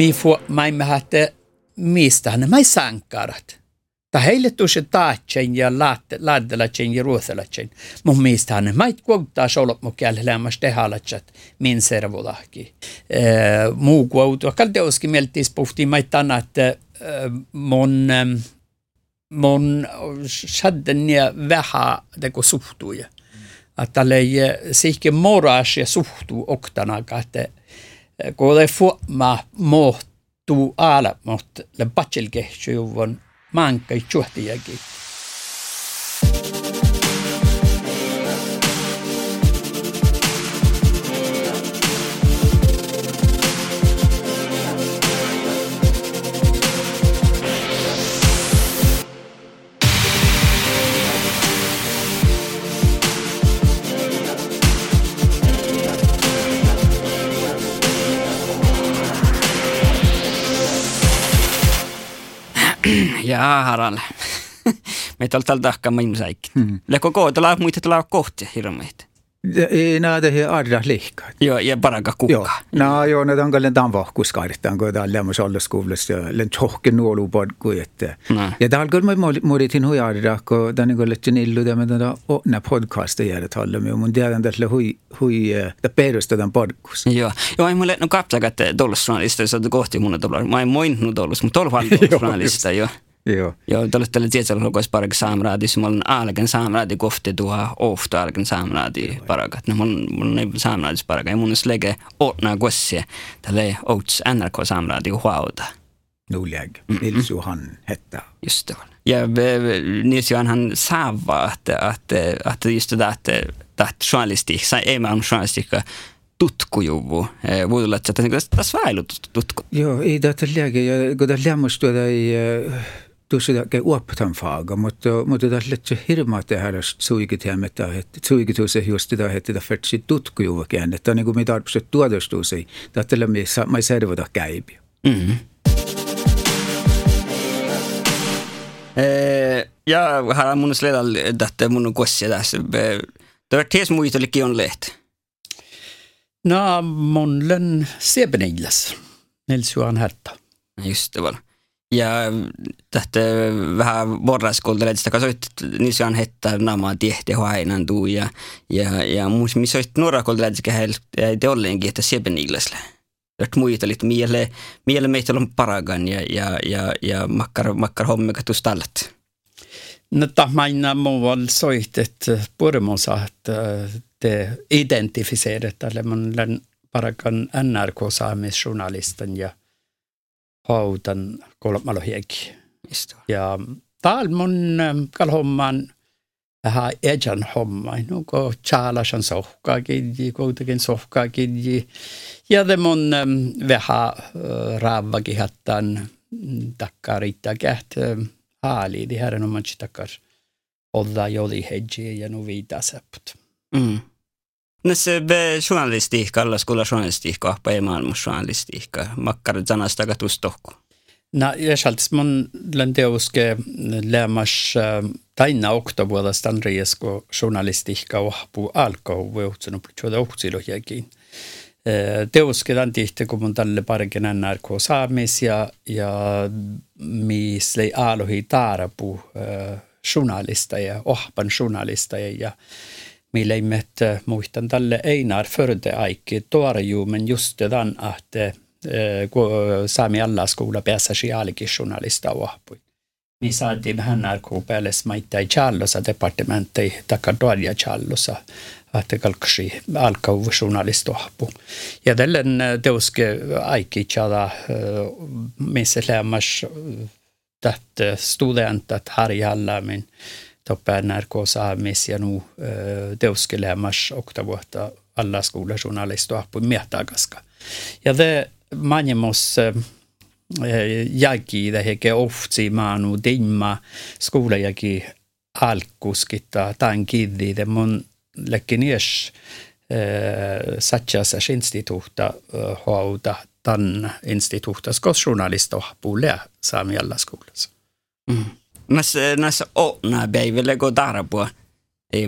Mi få mai me hatte mistä ne mai sankarat. Ta heille tuossa taatsen ja laaddelatsen ja ruotsalatsen. Mun mielestä ne mait kuuttaa solop mu kielellä lämmäs tehalatsat min servolahki. Muu kuutu. Kaldeoski mieltis puhtiin mai että mun mun shadden ja vähän teko suhtuja. Että tälle sihke moras ja suhtuu oktana, että ei få ma muuttuu ala, mutta le patselkehtyy manka i Jaa, Harald. Meitä on täällä tahkaa ihmisäikki. Hmm. Leko kootella muita tällä kohti hirveitä. Nämä tehdään arra liikkaat. Joo, ja paraka kukka. Joo, joo, ne on kyllä tämän vahkuskaaritaan, kun tämä on lämmössä allaskoulussa ja len tjohken nuolu podku. Että. No. Ja täällä kyllä muoditin hui arra, kun tämä on kyllä illu, tämä on onna podcasta jäädä tällä. Mun tiedän, että hui, hui, että perustetaan podkus. Joo, joo, ei mulle, no kapsakat, että tuolla journalista, jos kohti mun tuolla. Mä en moinnut tuolla, mutta tuolla journalista, joo. Joo. Joo, tällä tietyllä lukois parag saamraadi, se mulla on algen saamraadi kohti tuo ofta algen saamraadi paragat. No mulla mulla ei saamraadis paraga, ja mun olisi lege otna kossia, tällä outs NRK saamraadi huauta. Nuljäg, Nils Johan hetta. Just det. Ja Nils Johan han saava, att, att, att just det där, att, att journalistik, ei mä on journalistikka, tutkujuvu. Voi olla, että tässä väilu tutku. Joo, ei tätä lääke, ja kun tämä lämmästyä ei tuossa uoptan faaga, mutta, mutta tässä letsä hirmaa tehdä suikiteemettä, että suikituus ei just sitä, että tämä fetsi tutkujuvakin, että niin kuin mitä tuodostuus ei, tätä mä ei servoda käypiä. Mm-hmm. ja har mun sledal tätä mun kossia tässä. Det var tes muitellekin on lehti. No, monlen Sebenillas, Nils Johan Herta. Just det var. Ja tähtä vähän vorraskolta sitä kasoit Nils Johan Herta namaa tiehti hoainan tuu ja, ja, ja muus missä olet nuorakolta lähtistä te ollenkin, että Sebenillasle. Että muita oli miele, miele meitä on paragan ja, ja, ja, ja makkar, makkar hommikat tuossa tallet. No, tämä muualla soit, että purmonsa, että te identifierat, eller man parakan NRK-saamisjournalisten ja hautan kolmalohiek. Ja täällä mun ähm, kalhomman vähän ejan homma, no ko chaalasan sohkaa kidji, kuitenkin sohkaa kidji. Ja te mun ähm, vähän äh, raavakin hattan takkaa riittää käht haali, di herran on manchi takkar olla joli hedji ja nu viitaa sepput. Mm. Näissä journalistiikka, alla skola journalistiikka, ei maailmanjournalistiikka, makkar sanasta katustohku. Jäsaltis mun lenteuske lämmas taina oktovuodesta Andriesko journalistiikka ohpu alkoi vuotsunu plutsuoda ohtsilohjakin. Teuske tämän tihti, kun mun tälle parkin NRK saamis ja, ja mis lei alohi taarapu journalista ja ohpan journalista ja millä äh, muistan tälle Einar Förde Aikki torju, men just den att äh, Sami alla skola pääsäsi journalista ohpui. Mi saatiin vähän narkuu päälle maittai challosa departementti takar doalja challosa että kalksi alkau journalista ohpu. Ja tällöin teuske aikki chada missä lämmäs tätä studentat harjalla, men toppe NRK saamis ja nu teuskelemmas oktavuotta alla skoulajournalisto appu mietagaska. Ja det manjemos jägi det heke oftsi maanu dimma skoulajagi alkuskitta tämän kiddi det mun lekkinies satsas instituutta hauta tan instituutta skos journalisto puolella saamialla skoulassa. Mm näissä, näissä näissä päivillä kun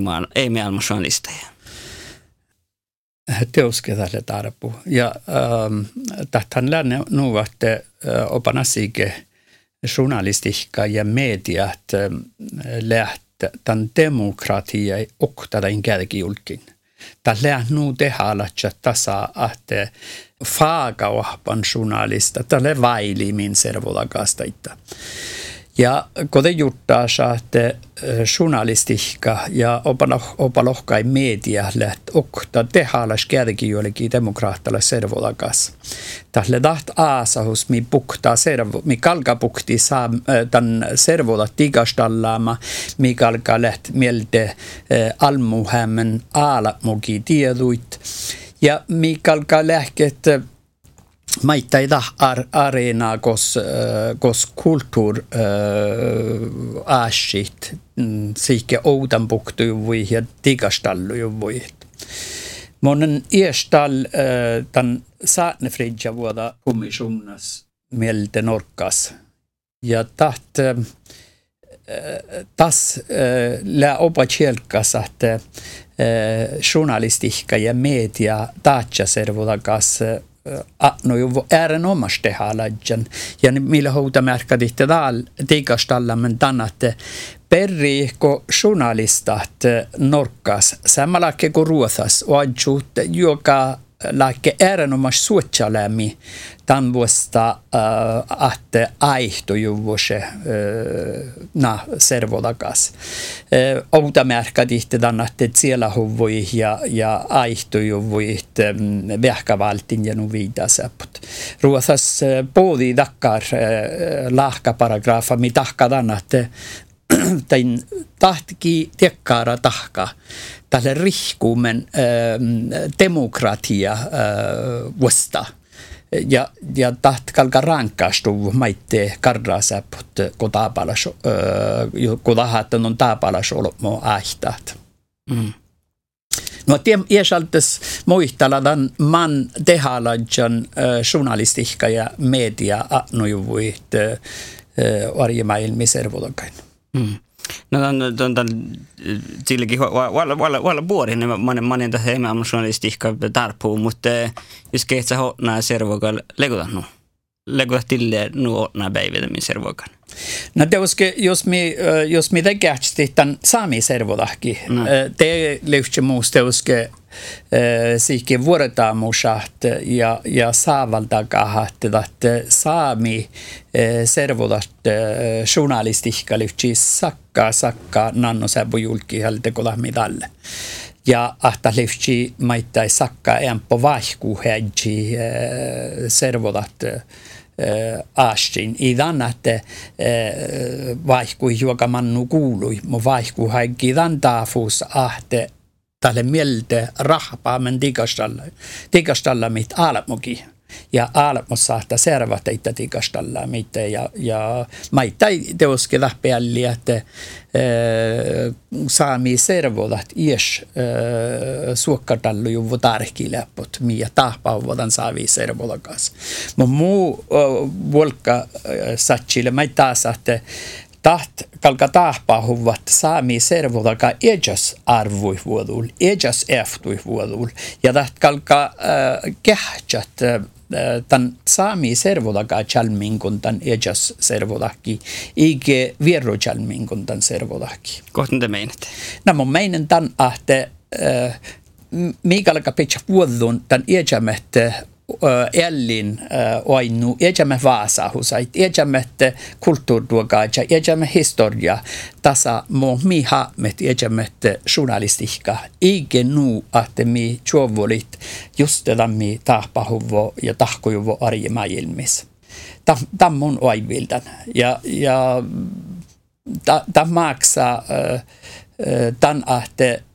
maan, ei maailman journalisteja. Teoske tälle tarpu. Ja ähm, tähän länne nu, että äh, opanasike journalistiikka ja mediat äh, läht tämän demokratia oktadan kärkijulkin. Tällä nu tehdä tasa, että faaga ohpan journalista, tälle vaili min servolakasta. Ja kuten juttaa saatte journalistiikka ja opalohkai media läht okta tehalas kärki joillekin demokraattilla servolakas. Tälle taht aasahus mi pukta servo, mi kalka pukti saa tämän servola tigastallaama, mi kalka läht mielte almuhämmen aalamuki tieduit. Ja mi kalka lähket maita ei ar areenaa, kos, kos kulttuur äh, äsit, mm, siike oudan puktu juvui ja tigastallu juvui. Monen iestal äh, tan saatne fridja vuoda kommissionas mieltä norkas. Ja taht äh, tas äh, lää opa tjelkas, että äh, journalistiikka ja media taatsa servulakas no ju äärenomasti halajan? Ja millä houta märkä tihti dal tiikastalla men tannatte perri ko journalistat norkas samalla kuin ruothas och joka lääke erinomaisesti suotsalemi tämän vuosta äh, että aihtojuvose äh, na servolakas. Äh, Outa tämän, että siellä huvui ja, ja aihtojuvui ähm, vähkävaltin ja nu viidaseput. Ruotsas både takkar lahkaparagrafa, mi tahka tämän, että tain tahtikin tekkaara tahka tälle rihkuumen äh, demokratia äh, vasta. Ja, ja taht kalka rankkastu maitte karrasäput kotapalas, äh, kun tahattan on taapalas olmo ähtaat. Mm. No tiem iäsaltes muistaladan man tehalajan äh, journalistiikka ja media annujuvuit äh, arjemailmi servolokain. Mm. No on, on, on silläkin valla valla valla vuori ne manen manen tässä emotionalistiikka tarpuu, mutta jos kehtsä hotnaa servokal leguta nu. Leguta tille nu hotnaa päivitä min servokan. No teuske, jos mi, jos mi tekästi tämän saami servodahki, no. te löysi muus teuske siike vuoretaamusat ja, ja saavaltakahat, että saami servodat journalistiikka löysi sakka sakka nanno säbu julki halte kolahmidalle. Ja ahta löysi maittai sakka empo vaihku hedji servodat aastin. I että vaihkui joka mannu kuului, mu vaihku haikki dan ahte tälle mieltä rahpaa men digastalla, digastalla mit aalamuki. Ja aalamus saattaa servata itse digastalla mit ja, ja maita teoske lähpeälli, että äh, saami servodat ies äh, suokkatallu juvu tarkiläppot, mia tahpauvodan saavi servolakas. Mutta muu äh, volka äh, satsille, maita taas, taht kalka tahpahuvat saami servodaka ejas arvuivuodul, ejas eftuivuodul, ja taht kalka äh, kehtsät äh, tämän saami servodaka chalmingun tämän ejas servodaki, eikä vierro chalmingun tämän servodaki. Kohta te meinatte? No mun meinen tämän, että äh, mikä pitää vuodun tämän ejamättä ellin oinu ejamme vaasahusait, ejamme kulttuurduogaja, ejamme historia, tasa mo mi haamet ejamme journalistiikka. Eikä nu, että mi juovulit just mi tahpahuvo ja tahkojuvo arjemaailmis. Tämä mun oivildan. Ja, ja tämä maksaa tämän, että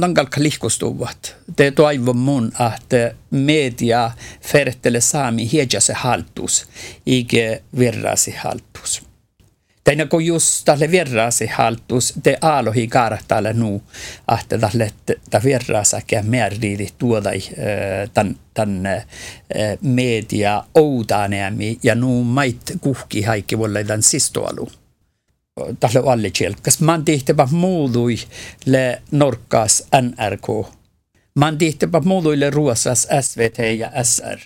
tangal kalihkostuvat. Te toivon mun, että media färtele saami hiedjase haltus, eikä virrasi haltus. Teina kun just tälle virrasi haltus, te aalohi kaartalle nu, että tälle ta virrasakia merdiili tuoda tämän, tämän media oudaneami ja nu mait kuhki haikki volle tämän sistoalu tälle alle tjelkas. Man tehtävä muului le norkas NRK Man tiittepa muuluille ruosas SVT ja SR.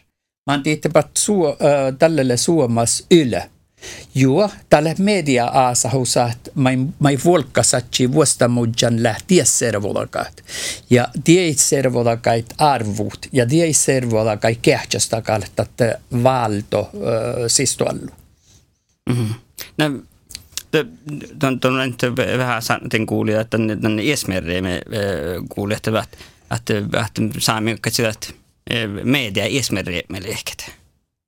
Man tiittepa suo, tälle suomas Yle. Joo, tälle media aasahusa, että mai volkasatsi vuostamudjan lähtiä servolakaat. Ja die servolakait arvut ja die servolakait kehtsästakal, että valto äh, sistuallu. Mm-hmm. No, tuon, tuon inte vähän den kuulija, että den esmerre me kuulija, että att, att saami että media esmerre me lehket.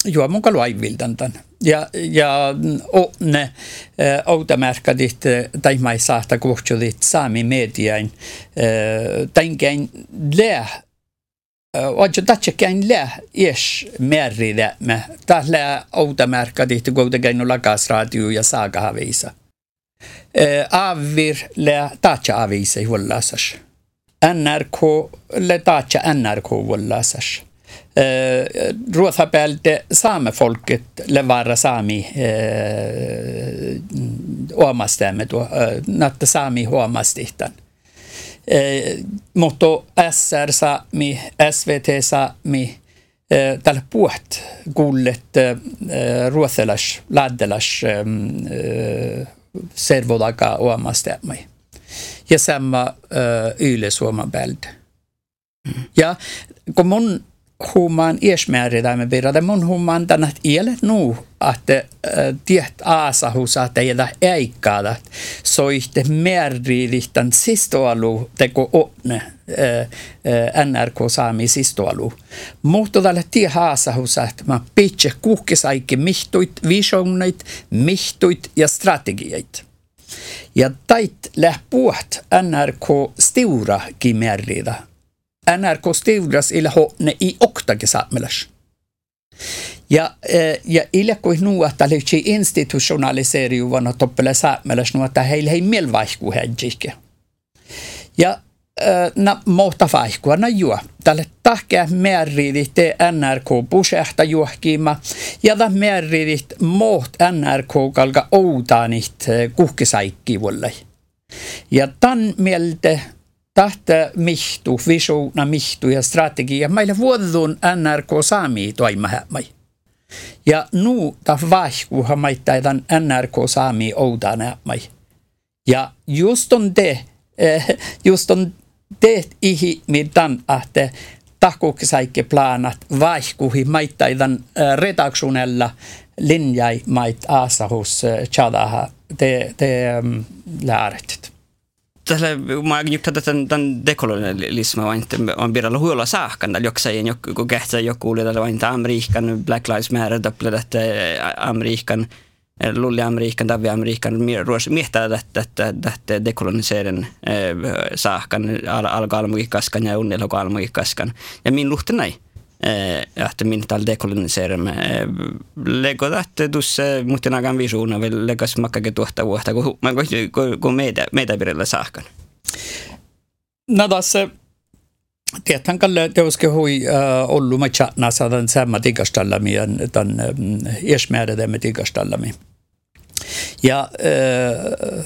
Joo, mun kalu aivildan Ja, ja o ne automärkadit tai mai saata kohtuulit saami mediain. Tänkäin lää Ojo tatsakäin lää ies merri lämmä. Tällä automärkadit kuitenkin lakas radio ja saagahaviisa. Avir lää tatsa aviisa huolasas. NRK le tatsa NRK huolasas. Eh, Ruotsapäälte saamefolket levara saami eh, omastämme tuo, eh, natta saami huomastihtan. Eh, mutta SR saami, SVT saami, eh, tällä puht kuullet eh, ruotsalas, laddelas eh, servodaka omastämme. Ja samma eh, yle bälde. Ja kun mun human iesmääritä birrade mun human tänät ielet nu att tiet aasahus att eida äikkaada soihte merriilihtan sistoalu teko opne NRK saami sistoalu. Mutta tälle tie haasahus että mä pitse kuhkisaikki mihtuit visionit, mihtuit ja strategiait. Ja tait lähpuht NRK stora kimerrida NRK Stuvras illa hone i oktake saamelas. Ja, eh, ja ilkui nuotta löytsi institutionaliseri vuonna toppele saamelas nuotta heillä ei mielvaihku hedjike. Ja eh, na muuta vaihkua na juo. Tälle tahkea määriidit NRK pusehta juohkiima ja ta määriidit muut NRK kalka oudaanit eh, kuhkisaikki vuolle. Ja tan mieltä tahta mihtu, visuuna mihtu ja strategia. Meillä vuodun NRK saami toimahämai. Ja nu ta vaihkuha maittaidan NRK saami oudanämai. Ja just on te, eh, just on te ihi midan, että tahkuksaikke planat vaihkuhi maittaidan eh, redaktionella linjai mait aasahus chadaha te, te lääret tälle mä tätä tämän, tämän dekolonialismi on on biralla huolla saakkan där också en joku kähtsä joku oli tällä vain Amerikan Black Lives Matter että Amerikan lulli Amerikan tavi Amerikan ruos miehtää että että että dekoloniseren saakkan alkaa ja unnella almukikaskan ja min luhte näin että min tal dekoloniseremme lego että tuossa muuten aika visuuna vielä legas makkake tuohta vuotta kun mä kun meitä meitä pirellä saakkan. No tässä Tietän kalle teuske hui uh, ollu ma chatna sadan samma digastallami tan um, iesmäärä digastallami. Ja uh,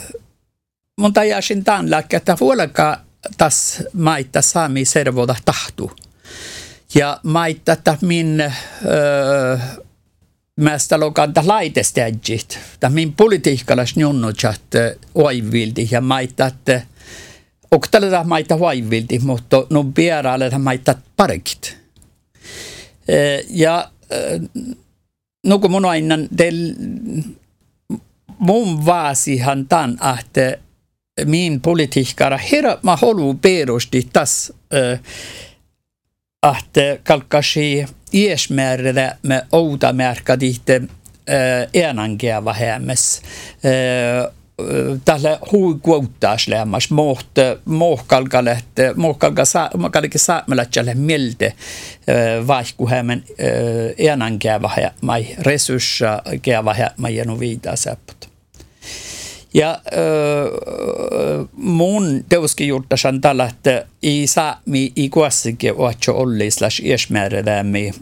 mun tajasin tämän lääkkä, että vuolaka tas maita saami servoda tahtu. Ja maitta min öö, mästä lokanta laitestäjit. Tämä min politiikkalas njunnutjat oivilti ja maita, että Oktale maita vaivilti, mutta no vieraille maita parikit. Ja no kun mun aina del, mun vaasihan tämän, että min politiikkara herra mä haluan perusti tässä att kalkasi iesmäärä me outa märkä dihte enangeva hämmes tälle huikuuttaas lämmas moht mohkalgalet mohkalga sa mohkalga saamelatsale milde vaihkuhämen enangeva mai resurssa geva hämma no vida säppot ja äh, mun teuski juurtasan tällä, että i saami i kuassikin oatjo olli slash iesmäärädämi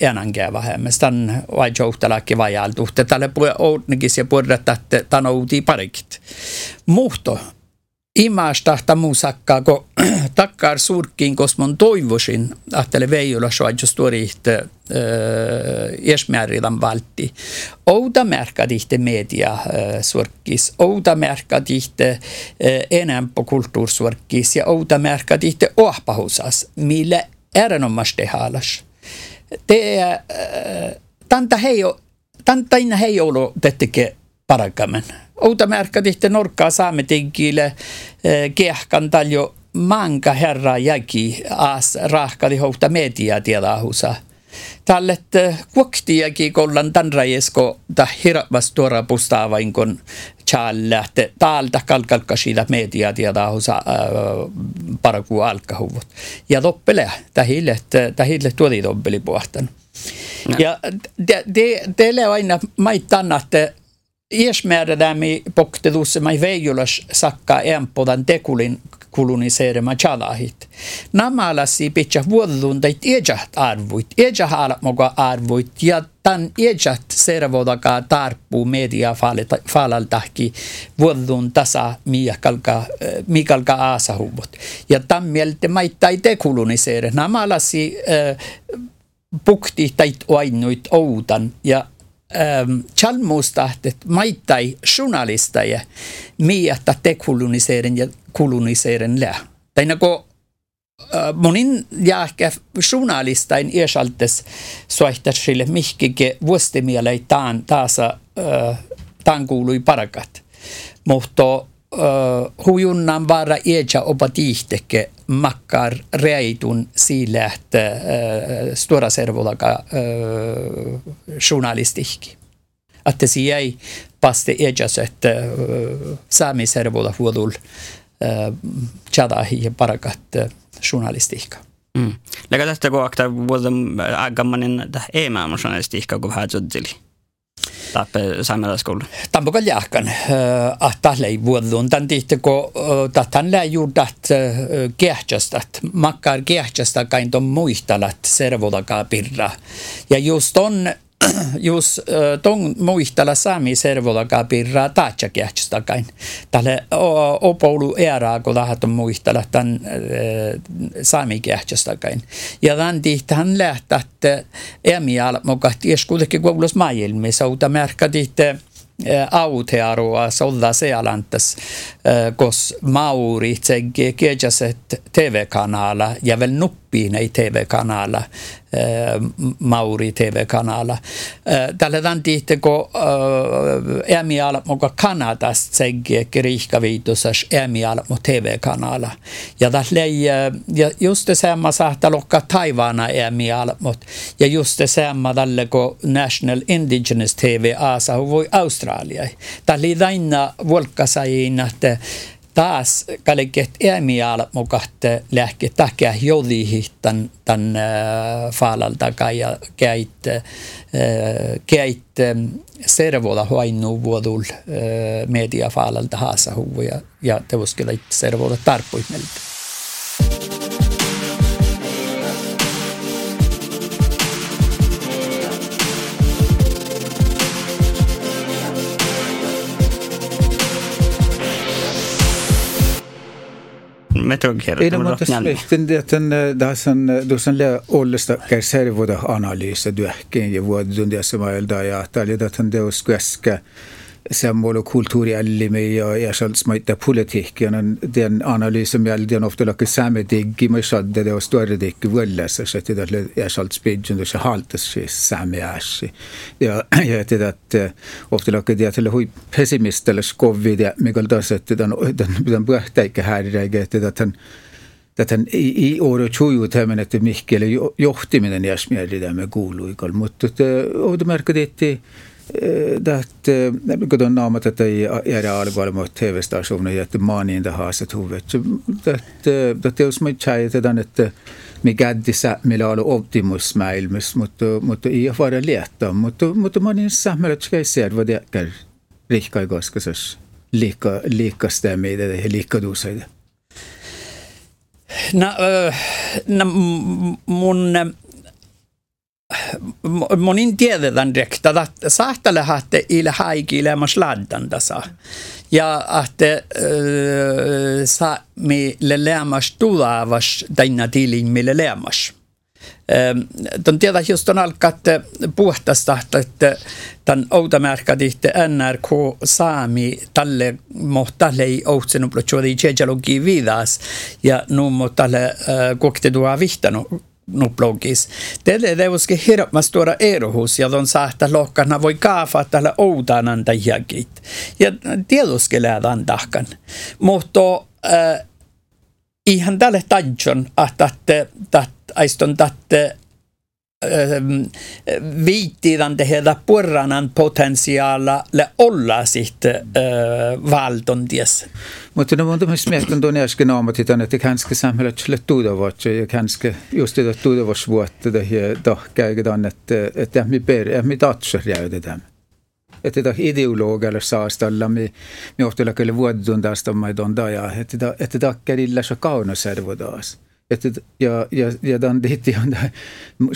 enangää vähemmän. Tän vaihtoehtelakki vajaltu. Tälle oudnikis ja puhuta, että tän outi parikit. Muhto imasta musakkaa, kun takkar surkkiin, koska mun toivoisin, että veijolla soidus tuorihti äh, esmääridan valti. Ouda märka tihti media äh, surkkis, ouda märka tihti äh, enempä kulttuursurkkis ja ouda märka tihti ohpahusas, millä erinomaisesti haalas. Är, äh, tanta hei, tanta inna hei. Outa märkä tihti norkkaa saametingille kehkan taljo manka herra jäki as rahkali houta media tiedahusa. Tallet kuoktiakin kollan tanrajesko ta hirvas tuora pustaavain kun challe, että täältä kalkalka siitä media tiedahusa äh, paraku alkahuvut. Ja loppele, tähille, tähille tuoli toppeli puhtan. Ja teille aina maittan, poktelussa mai veijulas sakka empodan tekulin kuluniseerima chalahit. Namalasi pitkä vuodlundait ejat arvuit, moga arvuit ja tan ejat servodaka tarppu media falaltahki vuodlun tasa miakalka, mikalka aasahuvut. Ja tan mieltä maittai te kuluniseere. Namalasi äh, pukti tait oainuit outan ja ähm, chalmustahtet maittai journalisteja miatta tekuluniseren ja kuluniseren lä. Tai nagu äh, monin jääkä journalistain iäsaltes soihtasille mihkike vuostimielei taan taasa äh, taan kuului parakat. Mutta uh, hujunnan vara iäjä opa tiihteke makkar reitun sille, että uh, stora servolaka uh, journalistihki. Että se ei paste iäjäs, että uh, saami servola huodul uh, tjadahi ja parakat uh, journalistihka. Mm. Lega tästä kun akta vuoden agammanin journalistihka kun vähän tappe saamelaisskoulu? Tampoco jahkan, att tälle ei vuodun. Tän tihti, kun tähän lää juurdat kehtsästät, makkar kehtsästä kain ton muistalat servodakaa pirra. Ja just on jos ton muistella saami servola taatsa kehtstakain. Tälle opoulu eraa, kun lähdetään muistella tämän saami kehtstakain. Ja tämän tihtähän lähtää, että emial mokahti, jos kuitenkin kuulus maailmissa, uutta märkä tihtä Aotearoa sålda sealantes kos mauri tsegge kejaset TV-kanala ja väl nuppiin ei TV-kanala Mauri TV-kanala. Tällä tämän tihteko äämiala muka Kanadas tsegge riikkaviitusas äämiala mu TV-kanala. Ja tällä ja just samma sahta lokka Taiwana äämiala mut ja just samma tälle ko National Indigenous TV asa voi Australia. Tällä daina volkkasain että taas kalket äämial mukatte lähke takia jodihi tan tan äh, faalalta ja käit äh, käit servola hoinnu vuodul äh, media faalalta haasa ja ja tevoskella servola tarpui mutta sitten tässä on tuossa ollesta kärservoda analyysa työhkeen ja vuodun tässä mailta ja tällä tähän teos käskä sammål och kulturellimi ja ja själv smita politiken och den analysen med den ofta laka samma dig med shadde det och större dig välla så att det är själv spidgen och så halt det så samma är ja ja det att ofta laka det till hur pessimist eller skovi det Mikael där så att den den den bröt inte här det det att han että i, i år 20 että Mihkele johtiminen jäsmielidämme kuului, mutta odomerkki, että dat godon naamat että ei jäädä alkualmo TV-stationer että maaniin haaset huvet. Dat dat jos me chaitetaan että me käddissä meillä on optimus maailmassa, mutta mutta ei vara liettaa, mutta mutta maaniin samhället ska se vad det är rikka koskasas lika lika stämmer det lika. Na, na mun monin tiedetään direkta, että saattaa haatte ille haikille mas laddandasa. Ja että äh, saa mille lämmas tulavas tänä tilin mille lämmas. Tuon tiedä just on alkaa puhtasta, että tämän outamärkadihte NRK saami tälle mohtalle ei ohtsenut plötsödi tjejalogi vidas ja nu mohtalle koktedua vihtanut nuplogis. Tälle deuske hirmas tuoda erohus ja ton saahta lohkana voi kaafa tällä outaan antajagit. Ja lähdään tahkan. Mutta äh, ihan tälle tajjon, että aiston tätte viittidan tehdä purranan potentiaala le olla sitten äh, valtonties. Mutta no on myös miettinyt tuonne äsken ammatitan, että kanske samhället skulle tudavat ja kanske just det tudavasvuotta det här tahkäigedan, että että mi ber, mi tatser jäydetään. Että tämä ideologia saastalla mi mi ohtella kyllä vuodundasta maidonda ja että että takkärillä se kaunoservodaas että, ja, ja, ja tämän on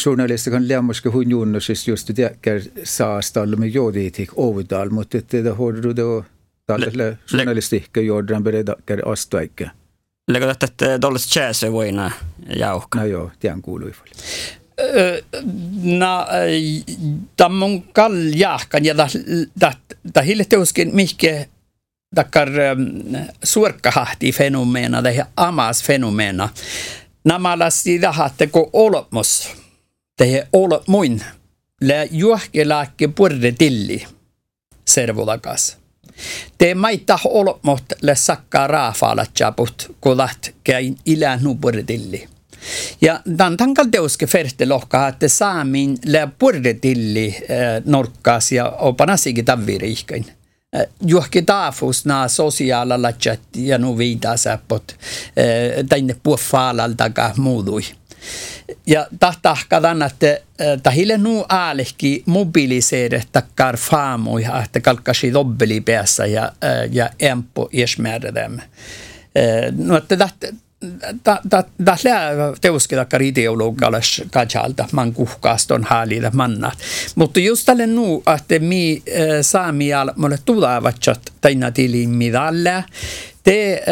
journalisti kan lämmäske hun junnusist just det jäkär saastalla med joditik ovidal, mutta että det har du då tälle journalistiikka jordran bereda käydä astuaikke. Lägger det että dolles chäse voina jauhka? No joo, tiedän kuului. Na, tammun kall jahkan ja ta hille teuskin mihke takkar suorkkahahti fenomeena tai amas fenomeena namalasti tahatteko olemus, tehe ole muin, le juhkelaakke purde tilli, servolakas. Te maita olemut le sakkaa raafalat japut, kolat käin ilän tilli. Ja tämän tankal teuske ferte lohkaa, että saamin le tilli eh, norkkaas ja tavviriihkain. Eh, juhki taafus naa sosiaalalla ja nu viitaa säppot eh, tänne puoffaalaltakaan muudui. Ja tahtahkadan, että eh, tahille nu aalehki mobiliseere takkar faamui, että kalkkasi dobbeli päässä ja, ja empo iesmäärädäm. No, että Tällä teuskitakkar ideologialas kajalta man kuhkaaston haalida mannat. Mutta just tälle nu, että mi saamial mulle tulevatsat taina tilin midalle, te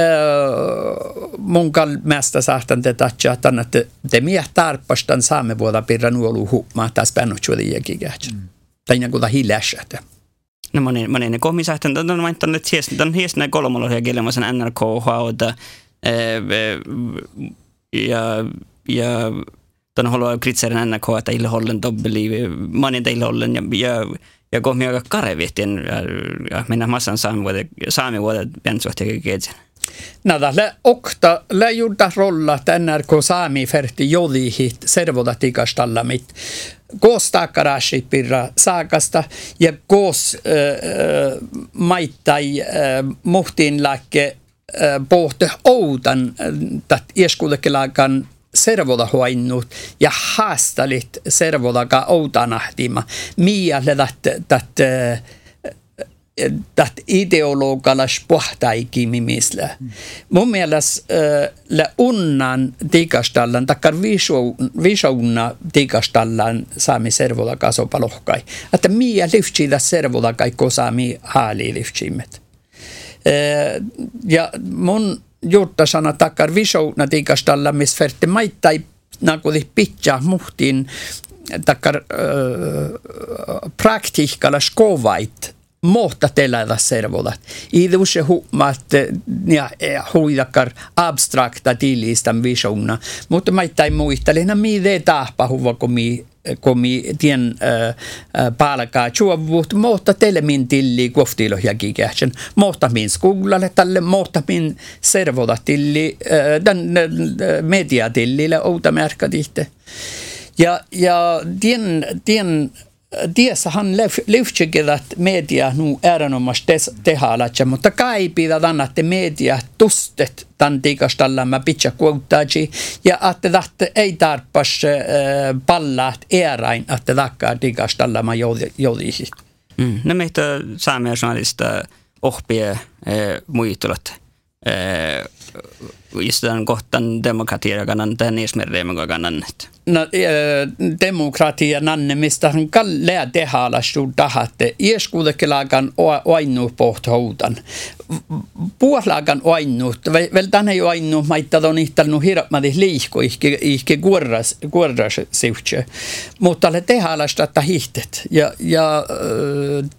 mun kalmästä saatan te tatsia, että te mieh tarpastan saame vuoda pirra nuolu huumaa taas pännutsuodi jäkikähtsä. Taina kuta hiljässätä. No moni, moni kohmisahtan, on mainittanut, että hies, hies näin kolmologia kielemäisen NRK, hauda, ja, ja de håller kritiserar NRK att ille hållen dobbeli, manin teille hållen ja, ja, ja kohmi aika karevihtin ja, ja mennä massan saami vuodet, saami vuodet piensuhteen keitsen. Nada, le okta, le juurta rolla, että NRK saami ferti jodihit servoda tikastalla mit. Koos taakkarashit pirra saakasta ja koos äh, maittai äh, muhtiin lääkke pohte outan tat ieskulekelaakan servoda hoinnut ja haastalit servodaga outanahtima. Mialle dat, dat, dat ideologalas pohtaikimimisle. Mun mielestä le unnan tikastallan, takkar visauna tikastallan saami servodaga sopalohkai. Että mia lyftsi servodaga ko saami haali lyftsimet. Eh, ja mun juurtasana takkar visouna tikastalla, missä ferte maittai nakudi pitää muhtiin takkar äh, praktiikalla skovait mohta telätä servodat. I se huomaat ja huidakar abstrakta tillistan visiona, mutta maittain muistelina mi de tahpa huva komi komi tien äh, palkaa chuovut mohta tele min tilli koftilo ja gigachen mohta min skuglalle tälle. Mohta min servoda tilli den media tillille outa märkadihte. Ja, ja tien, tien Han lyftsäkin, media nu erinomaisesti tehdä, mutta kai pitää että media tustet tämän tikastalla mä pitää kuuttaji ja että että ei tarpas pallaat eräin, että takkaa tikastalla mä jodisin. Mm. No meitä saamme journalista ohpia muistulat just tämän kohtan demokratia kannan tämän eesmärreemen kannan. No, demokratia nanne, mistä hän kallea tehdä suur tahatte. Ieskuudekelaagan ainu pohthoudan. Puolaagan ainu, vel tänne jo ainu, maittaa on ihtanut hirveästi liikko, ihke, kuorras, kuorras. Mutta le tehdä että hihtet. Ja, ja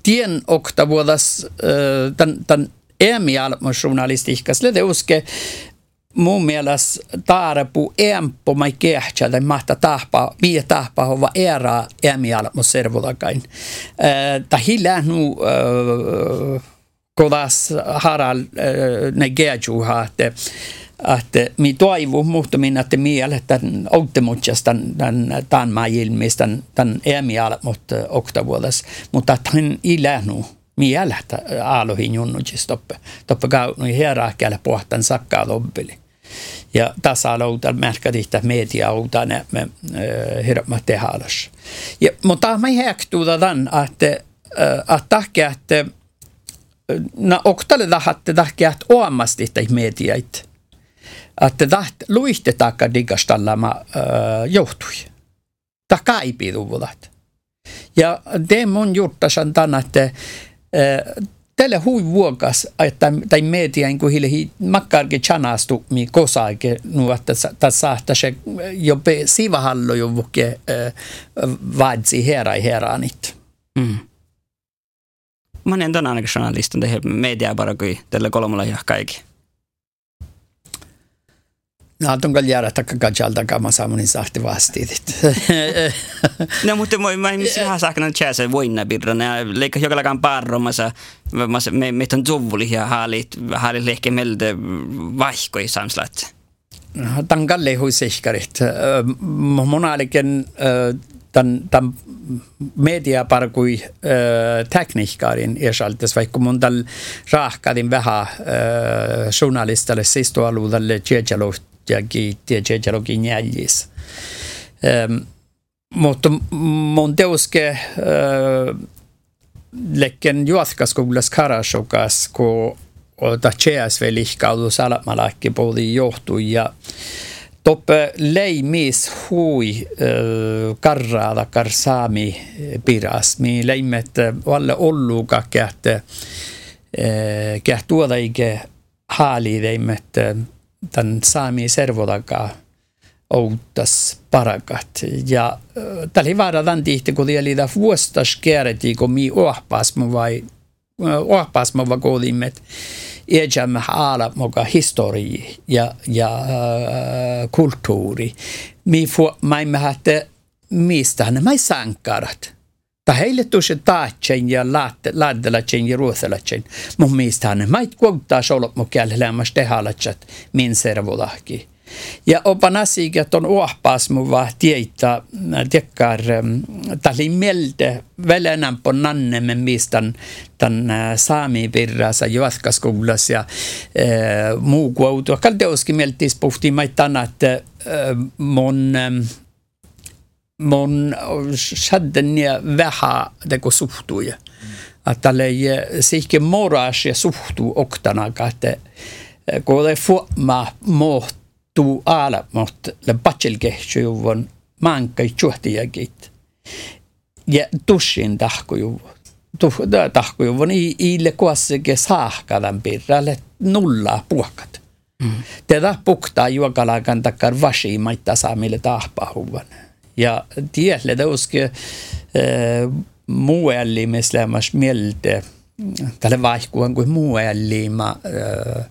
tien okta vuodas tämän, tämän EMI-journalistiikassa, le uske mun mielestä taarapu empo mai kehtsä tai mahta tahpa, viiä tahpa hova era emiala mun servolakain. Ta hillä nu kodas haral ne gejuha, että että mi toivu muhtumin, että miele tämän outtemutsas tämän, tämän, tämän maailmista, tämän, tämän emiala mutta mutta että hän mieltä aloihin junnutsis toppe. Toppe kaunui hierarkialle pohtan sakkaa lobbeli. Ja tässä aloitan märkätihtä media outa me hirveä tehalas. Ja, mutta mä häktuuda tämän, että että tahkia, että na oktale tahatte tahkia, että oamasti mediait. Että taht luitte taakka digastallama johtui. Tahka ei piduvulat. Ja det mun juttasan tämän, että tälle hui vuokas, että tai media niin kuin hiili makkarke chanastu mi kosaike nu että tässä että se jo pe sivahallo jo vuke vaadsi hera i heranit. Mm. Mä en tänään ainakin journalistin tehdä media bara tälle kolmella ja kaikki. No, on kyllä jäädä takka kama saamunin sahti vastit. no, mutta moi mä missä vähän saakka chäsä voinna birran ja leikka jokalakaan parromassa me me ton tuvuli ja haalit haalit lehke melde vaihkoi samslat. Tangalle hui sehkarit. Monaliken tämän, tämän mediaparkui äh, tekniikkarin ersaltes, vaikka mun tällä rahkadin vähän äh, journalistalle sistoalueelle Tjejalohti ja tieteelogin jäljis. Ähm, mutta mun teuske lekken juotkaskoulas Karashokas, kun ta tjeäsve lihkaudu salatmalakki puoli johtui ja toppe leimis hui karraada kar saami piras. Mi leimet valle olluga kähte äh, kähtuoda ike haali leimet tämän saami servotakaa outtas parakat. Ja tällä vaarataan tihti, kun oli tämä vuostas kierreti, kun mi ohpasmu vai ohpasmu vai koodimet iäjämme ala moka histori ja, ja äh, kulttuuri. Mi fu, maimme hatte mistä ne mai sankarat. Ta heille tuossa taatsen ja laaddelatsen ja ruotsalatsen. Mun mielestä ne mait kuuttaa solot mun kiellämässä tehalatsat min servolahki. Ja opa nasiikat on uahpaas mun vaan tietää, tekkar, tällä mieltä välänän på nannemme mistä tämän saami virrassa juoskaskoulas ja muu kuautua. Kalde oski mieltis puhtiin maittan, että äh, mun äh, mun shadden vähän teko suhtuja. Että tälle sihke moras ja suhtu oktana, että kun det fuoma muuttuu ala, mutta le patselkehtyjuvon mankai chuhtijakit. Ja tushin tahkojuvon. Tahkojuvon iille kuasseke saahkadan pirralle nulla puokat. Mm. Tätä puktaa juokalakan takkar vasimaita saamille tahpahuvan. ja tiedleda uske eh, muuallimislämmas mieltä eh, tälle vaihkuvan kuin muuallima eh,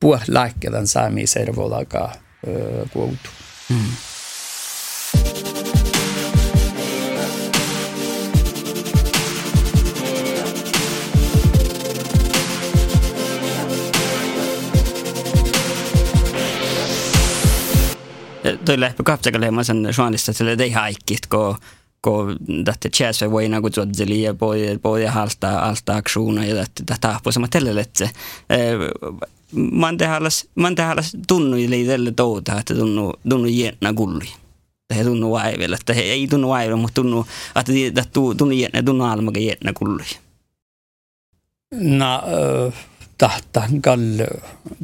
puolaikkelen saamiservolakaan kuultu. Mm. Toille kapsakale sen journalista sille dei haikit ko ko tätä chäsve voi nagu tuodzeli ja poi poi halta alta aktiona ja tätä tätä på sama tälle letse man tehallas man tehallas tunnu ili tälle touta että tunnu tunnu jännä kulli. He tunnu vaivella että he ei tunnu vaivella mutta tunnu että tunnu jännä tunnu almaga jännä kulli. Na tahtan kall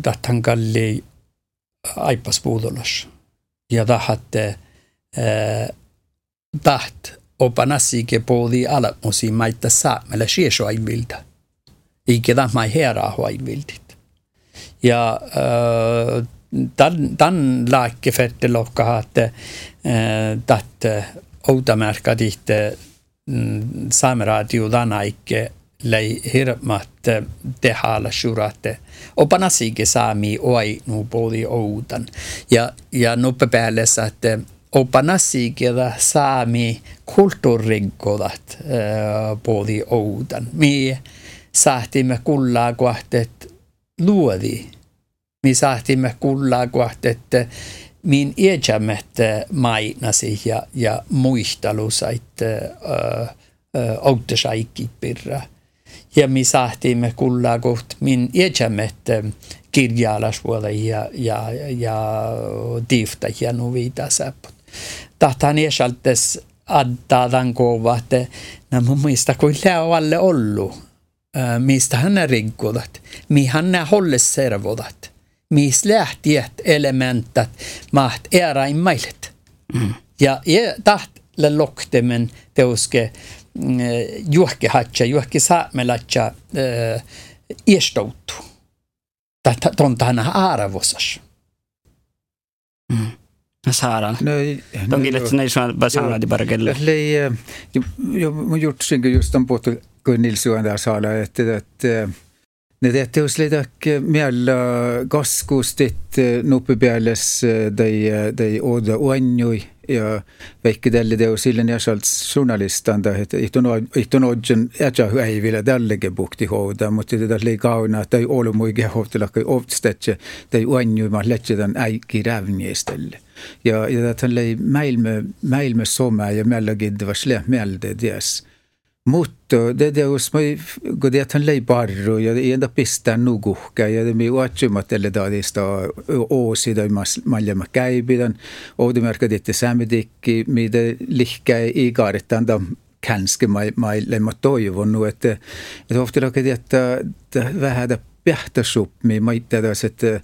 tahtan kalli aipas Ja tahatte taht opa nassike puoli alamusi maita saamella siesua vilda. Eikä tämä mai heraa huaivildit. Ja äh, dan, dan lääkke fette lokka että äh, dat outamärka tihte mm, lei hirmat tehdä suratte. Opana sige saami oi nu puoli outan. Ja, ja nuppe päälle että opana sige saami kulttuurikodat puoli outan. Mi sahtimme kullaa kohtet luodi. Mi sahtimme kullaa kohtet min iäjämmet mainasi ja, ja muistelusait äh, äh, outasaikkit pirra ja me sahtimme kulla koht min iäjämmet kirjalasvuoda ja, ja, ja tiifta ja nuvita säppot. Tahtaan iäsaltes addadan kova, että no muista kuin lää alle ollu. Mistä hän rikkudat, mi hän håller servodat. Mis lähtiet elementat maht erain mailet. Mm. Ja taht le loktemen teuske juhki hatsa, juhki saamelatsa iestoutu. Tontana arvosas. Mm. Saadaan. No, Tonkin, että ne saa basana di bargelle. Lei, jo, mun juttusinko just on puhuttu, kun Nils Johan där sa että, että Need teoslidak mialla kaskustit nuppe peales dei dei oda uannui ja väikki tälle teos sillen ja sealt journalistanda, et ihtun odjen äja ei vielä tällege bukti houda, mutta tätä oli kauna, tai olu muikin hohtella, kai ovtstetsi, tai uannui ma lätsedan äikki rävniestelle. Ja, ja tätä oli maailma, maailma soma ja meillä kiddavas lähmälde, ties. Mutta mig går det han lei barro? Ja enda pistää nuguhka ja mi uatsumat elle daadista oosi da mas maljama käibidan oudimerka ditte sämidikki mida lihkä igaaritan da känske mai mai lemma toivonut että että ofta että vähän pähtäsup mi maittedas että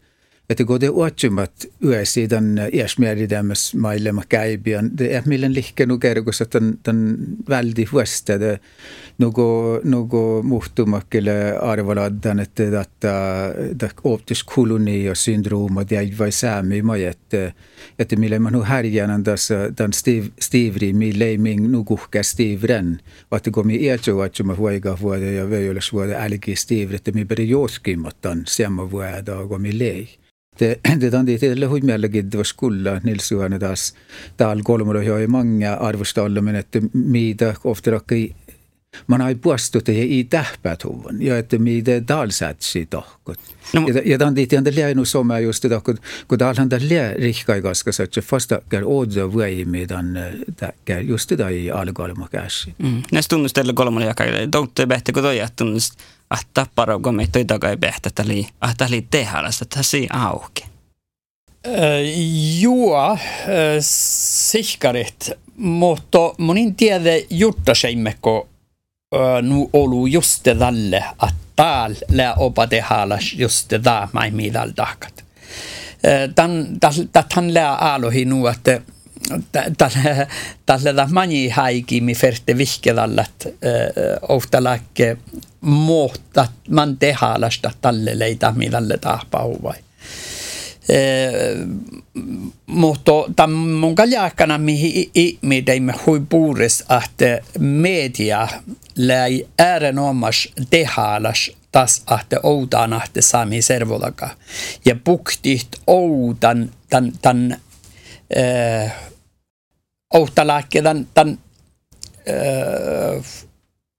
että kun te uatsumat yösi tämän iäsmääritämäs mailema käypian, det är millen lihkenu kergus, että tämän väldi vuosta, että nugo, nugo muhtumakille arvaladdan, että että optiskoloni ja syndrooma, är vad säämi mai, että että mille man nu härjän tässä tämän stivri, mi leiming nu kuhkä stivren, että kun mi iätsö uatsuma huiga vuode ja vöjöles vuode älki stivri, että mi beri joskimatan semma vuoda, kun mi lei. Teda on tehty huimiallegittavassa kulla Nils Juhani taas täällä kolmella jo ei manga arvostolla menetty mitä ofta rakki man har ju påstått i tähpätuvon ja että mitä täällä sätsi tohkot. No, ja, ja tämän tietysti anda läinu soma just että kun, kun täällä anda lää rikkai kaska sätsi fasta kär oodza vai meidän kär just tätä ei alkalma käsi. Mm. Näistä tunnustella kolmalla jakaa, don't bättre kuin toi tunnust. Että paroko me toi takai behtä täli, ah täli tehälästä, tässä auki. Uh, joo, sihkarit, mutta monin tiedä juttaseimmeko uh, nu olu just tälle, että täällä opa tehäläs just tätä mai midal tahkat. Tän, tän lää alohi nu, että tälle mani haiki mi ferte vihkedallat ohtalakke muuta man tehaalasta tälle leitä midalle tahpauvai. Mutta tämän mun kaljakana mihin ihmideimme hui puures, että media läi äärenomas tehaalas tas ahte outaan ahte saami servolaka. Ja puktit outan tämän äh, ouhtalakke tämän, äh,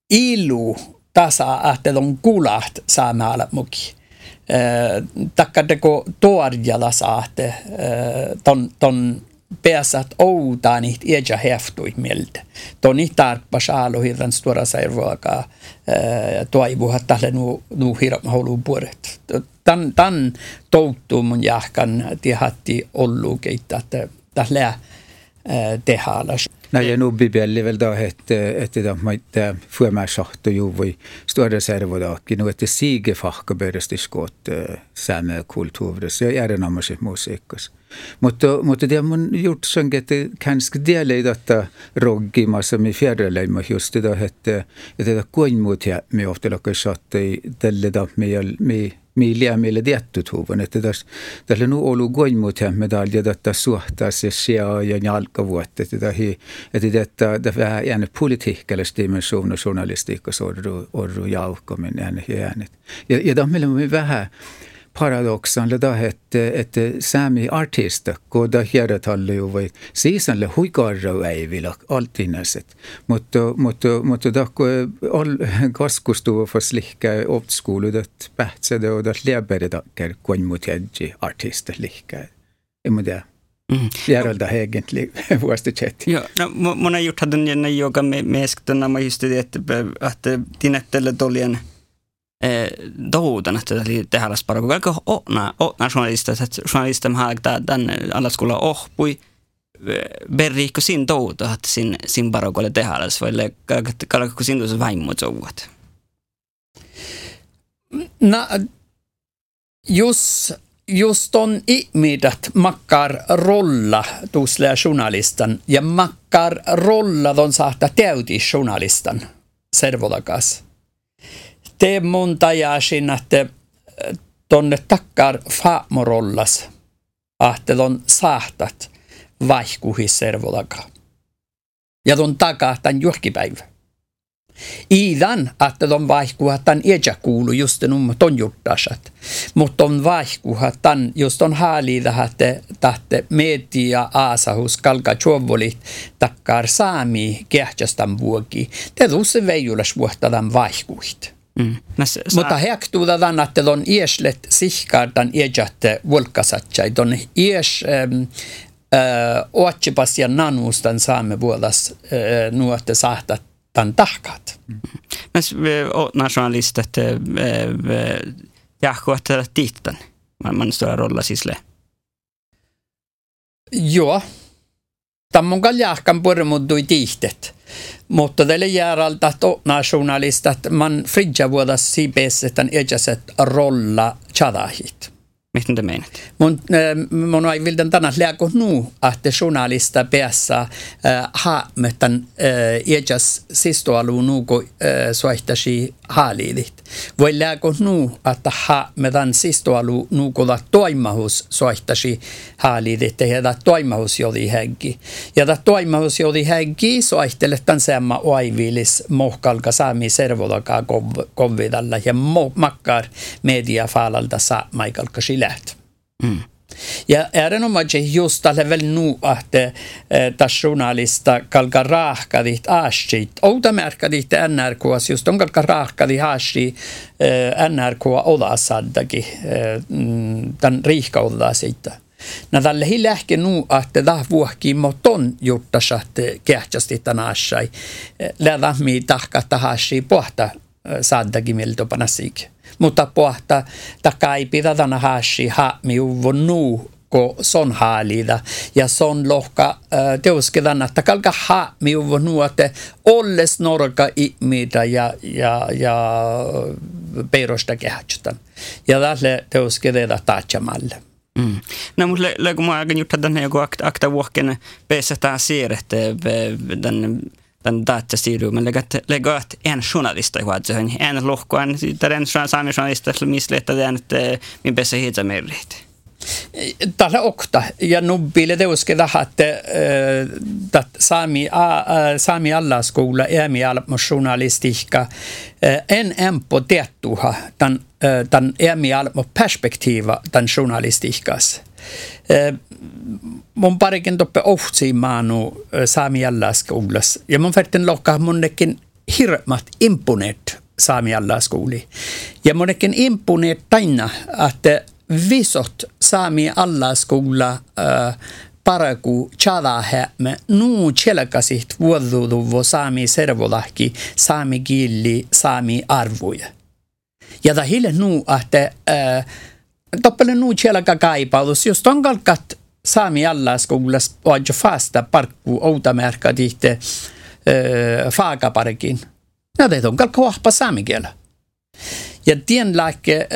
ilu tasa on kulat saamalla muki. Takkadeko tuorjala saatte ton, ton pääsät outaan niitä iäjä heftui mieltä. Toni tarppas aalu hirran stora sairuakaa toivuha tälle nu, nu hirran haluun puolet. Tän, tän touttuu mun jahkan tihatti ollu keittaa, että tällä tehaalas. Nej, jag nog bibelli väl då että että da maita fuema shahto ju voi stora servodaki nu että sige fahka börjasti skott same kultuuris ja järjenammasi musiikkas. Mutta, mutta det mun gjort sången että kanske del i detta roggimassa mi fjärreleima just det että että det kuin mut ja mi ofta lokka shatte tälle da mi mi miiliä meille tiettytuvan, että tässä, tässä on ollut goimuutta medalja, että suhtaa se sijaa ja jalkavuotta, että että että vähän jäänyt politiikkalista dimensioner journalistiikassa on ollut jalkaminen äänet. Ja, ja tämä on vähän paradoxan da het et sami artista ko da hieratalli ju vai sisanle huigarra ei vila altinäset mutta mutta mutta da ko all kaskustu for slikka oppskole dat pähtsede og dat lebere da ker kon mot hedji artista likka imo det Mm. Järjeltä egentlig vuosti chat. Joo, no mun on gjort hade en yoga med med när man just det att att tinettele tolien Doudan, että oli tehdä paraku kaikki ona, ona journalistat, että journalistam haagta tämän alla skulle ohpui. Berriikko sin douda, että sin, sin parakulle tehdä, vai kalkko sin tuossa vaimot souvat. No, just just on ihmiset makkar rolla tuossa journalistan ja makkar rolla don saattaa täyti journalistan servolakas te monta jäsin, että tonne takkar faamorollas, ahtelon saahtat vaihkuhi servolaka. Ja ton takaa tämän juhkipäivä. Iidan, ton vaihkuha tämän eja kuulu just numma ton juttasat. Mutta on vaihkuha tämän just on haaliida, että tahte media aasahus kalka chuovolit takkar saami kehtsästän vuoki. Te tuossa veijulas vuohtadan vaihkuit. Mm. Mas, Mutta että on ieslet sihkardan iejatte volkasatsai, on ies ähm, äh, oatsipas ja nanuustan saamme vuodas äh, nuotte sahtat tan tahkat. Mm. Mas nationalistet jahkoa tittan, man, man stora rolla sisle. Joo. Tammun kaljahkan purmuddui tihtet. Mutta tälle jääralta nationalistat man fridja vuodas siipeessetän ejaset rolla chadahit. Miten te meinat? Mun, mun ei vilden tänä läko nu, että journalista päässä haametan ejas sistoalu nuko soihtasi haaliilit. Voi läko nu, että haametan sistoalu nuko la toimahus soihtasi haaliilit ja da toimahus jodi häggi. Ja da toimahus jodi häggi soihteletan semma oivilis mohkalka saami servolakaa kovvidalla ja makkar media faalalta saa maikalka läht. Mm. Ja erinomaisesti just tällä väl nu eh, tas journalista kalka rahkadit aastit. Outa märkadit NRK, just on kalka rahkadi aasti eh, NRK odasaddakin, eh, mm, tämän riihka odasita. Na tällä hillähke nu että tämä vuohki moton juttas, että kehtsästi tämän aasai. Lähdä mi tahka tahasi pohta saddakin miltä panasikin mutta pohta pidä tänä hashi ha mi nu ko son haalida ja son lohka äh, teuskedan että kalka ha mi nu että olles norka ihmitä ja ja ja perosta kehtsutan ja tälle teuskededa taachamalle Mm. No, mutta le, le, kun mä aika juttu tänne joku akta, vuokken peessä tää siirrettä den den datasiru, men lägga, ut en journalist i vad en lohko, en, där en sami journalist missletade en, min bästa hitsa merrit. Tällä okta ja nubbille teuskeda että äh, saami, äh, saami alla skola äämi almo journalistiikka äh, en empo tiettuha tämän, äh, tämän äämi almo perspektiiva tämän journalistiikkas. Äh, mun parikin toppe ohtsi maanu saami alla skolas ja mun färten lokka monnekin hirmat imponeet saami alla skoli. Ja monnekin imponeet taina, että visot saami äh, paraku chadahämme nuu chelkasit vuoduduvo saami servolahki saami kieli saami arvoja. Ja ta hille nuu, että äh, toppele nuu chelka kaipaus, jos on kalkat saami alla skolas on jo fasta parkku outamärka tihte faagaparkin. No det on kalka vahpa saami kielä. Ja tien lääke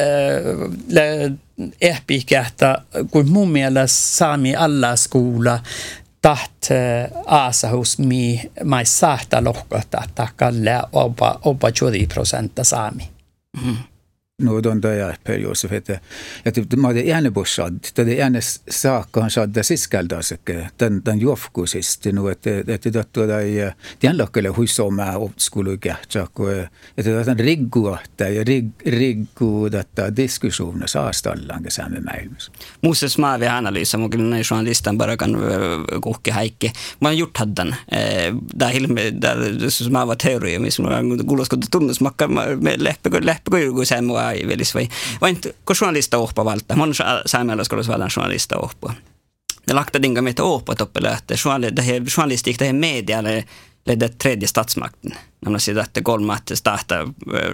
äh, ehpikähtä, kun mun mielestä saami alla skola taht aasa hos mi mai saahta lohkota takalle opa opa 20 prosenttia saami. Mm nuodon ajaperioodissa, että, että mä olen ääne bossad, että ääne saakkaan saada siskäldasekke, tämän, tämän juofkusista, nu, että, että tuota ei, tien lokkele huisoma opskulu kähtsakko, että tämän rigguahta ja rig, riggu tätä diskussiona saastallaan kesäämme maailmassa. Muussa smaavi analyysa, mun kyllä näin journalistan barakan kuhki häikki. Mä oon gjort haddan. Tää hilme, tää smaava teoria, missä mä oon kuuloskottu tunnusmakka, lähpekö, lähpekö joku semmua aivelis vai vain kun journalista ohpa valta. Mon saamelaiskolus vallan journalista ohpa. Det lagta dinga med ett ohpa toppelöhte. Journalistik det är medialle ledde tredje statsmakten. Nämä sitä, että kolmat starta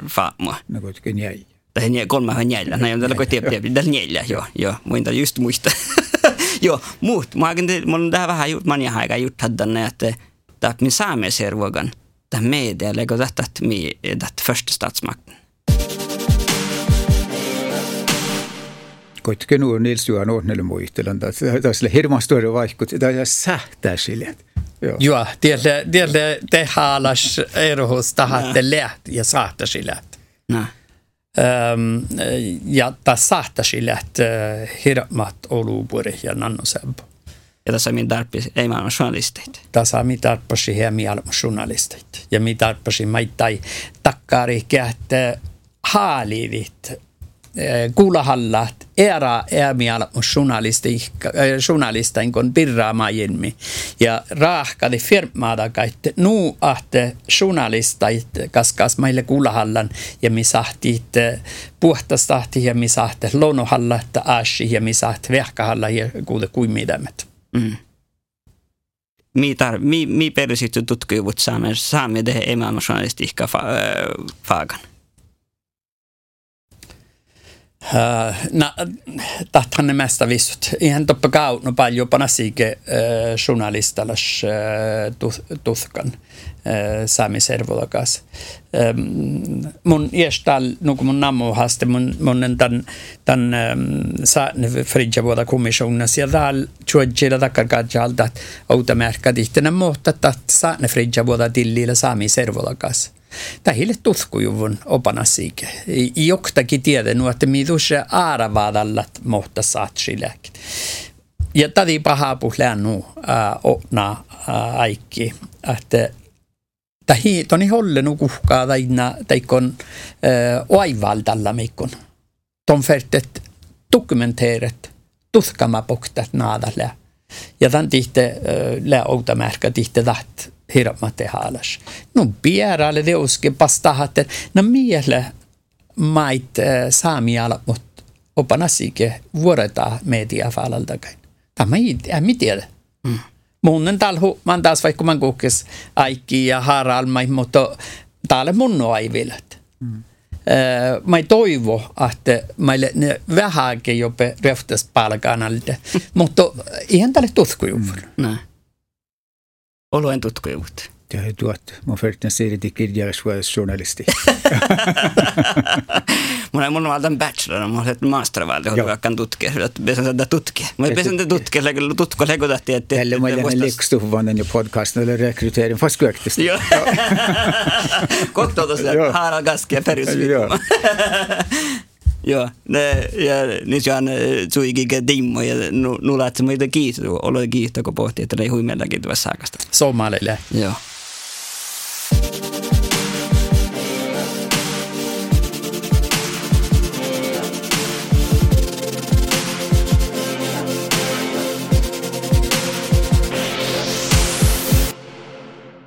faamo. No kuitenkin jäi. Det är kolma har njälla. Nej, det är tiep tiep. Det är njälla, joo, joo. Muinta just muista. joo, muut. Mä olen tähän vähän gjort, man har gjort haddanne, että tämä min saamelaisjärvuogan, tämä media, lägger detta, että första statsmakten. Kuitenkin nuo Nils Johan Ohnelle muistelen, että sille hirveän suuri vaikkut, sitä ei sähtää sille. Joo, tiedä, tiedä, te haalas erohus tahatte läht ja saattasi läht. Ja tas saattasi läht hirmat oluupuri ja nannosebbo. Ja tässä min tarppi ei maailman journalistit. Tässä mi tarppasi he maailman journalistit. Ja mi tarppasi maittai takkari kähtä haalivit Eh, kuulahallat era journalistin eh, kun pirraamajilmi ja raahkadi firmaada kaitte nuu ahte journalistait kaskas meille kuulahallan ja mi sahtit eh, puhtastahti ja mi sahte lonohalla että ashi ja mi sahte vehkahalla ja kuule kuimidamet. Mm. Mi, tar, mi, mi perusittu tutkivut saamme, saamme det emämä journalistiikka fa, äh. Uh, na, ne mesta vissut. Ihan toppa kautno paljon panasike uh, journalistalas uh, tuhkan uh, Sami Servolakas. Um, mun iestal, nuku mun nammu haste, mun, mun tämän, tämän um, saatne fridja vuoda komissionas ja täällä tjuodjilla takkar kadjalta, että outa märkä tihtänä muuta, että saatne fridja vuoda tillillä Sami Servolakas. Tähille tutkujuvun opanasiike. Joktakin tiedän, että missä aaravaadallat mohta saatsiläkit. Ja tädi paha puhleen nu otna aikki, että Tähi, toni holle nu kuhkaa taina taikon oivaldalla meikon. Ton färtet dokumenteeret tutkamapuhtat naadalle. Ja tämän tihte lää outamärkä tihte taht hirmate haalas. No bieralle de uske pastahatte. No miele mait äh, saamiala, mutta opanasike vuoreta media falaltakai. Tämä ei, ei tiedä. Mm. Munnen talhu, man taas vaikka man kukes aikki ja haralmai, mutta täällä mun aivilat. Mm. Uh, mä toivo, että meille ne vähänkin jopa röftäs palkanalta, mutta ihan tälle tutkujuvulla. Mm. Näin oluen tutkijuut. Ja tuot, mun förtän siirti kirjallisuusjournalisti. mun on mun valtan bachelor, mun on mastervalta, kun vaikka tutkia, että pesen tätä tutkia. Mä pesen tätä tutkia, tutko legotahti, että... Tällä mä olen likstuvannen jo podcastin, eller rekrytering, fast korrektisesti. Joo. Kottoutus, Harald Gaskia perusviikko. Joo, ne, ja on suikin dimmo ja nu, nu lähtee meitä kiitos, olla kiitos, kun pohtii, että ne ei huimellakin tuossa saakasta. Somalille. Joo.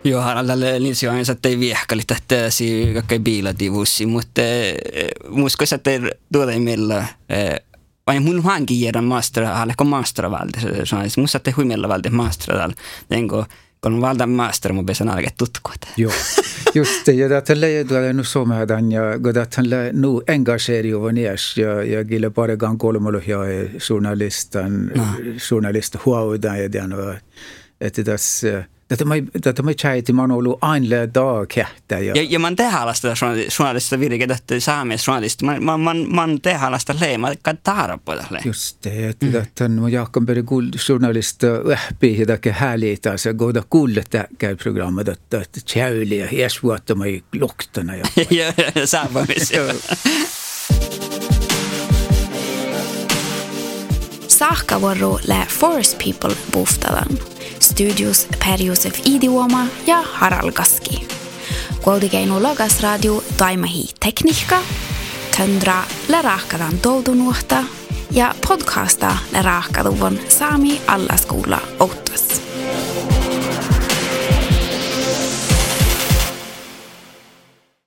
Joo, tälle Nils Johansson ei viehkali tästä si kaikki biilativuussi, mutta musko sä te tuolla meillä vain mun hankin jäädä kun master valde så så musta te huimella valde master all tengo kun valda master mun pesan alkaa tutkua. Joo, just det. Ja tällä ei tule nu somedan ja goda tällä nu engageeriuvan iäs ja ja gille bara gang kolmolo ja journalistan No. journalist huaudan ja den och että tässä Tätä mä, tätä mä tjäiti, mä oon ollut aina dag kähtä. Ja, Ja, ja man tehalasta journalista virke, että saamies journalista. Man, man, man, man tehalasta leima, kan taara på tälle. Just det, että mm. tätä on mun jakkan peri journalista läpi, ja täkä häälitä, se goda kuulle täkä programma, että että tjäyli ja hies vuotta mä ei luktana. Ja, ja, ja saapumis. Saakkavuoro lä Forest People Studios Per-Josef Idioma ja Harald Gaski. Kuultikeinu Logas Radio Taimahi Tekniikka, Töndra raakadan toutunuhta ja podcasta lä raakaduvon Saami Allaskoula Outtas.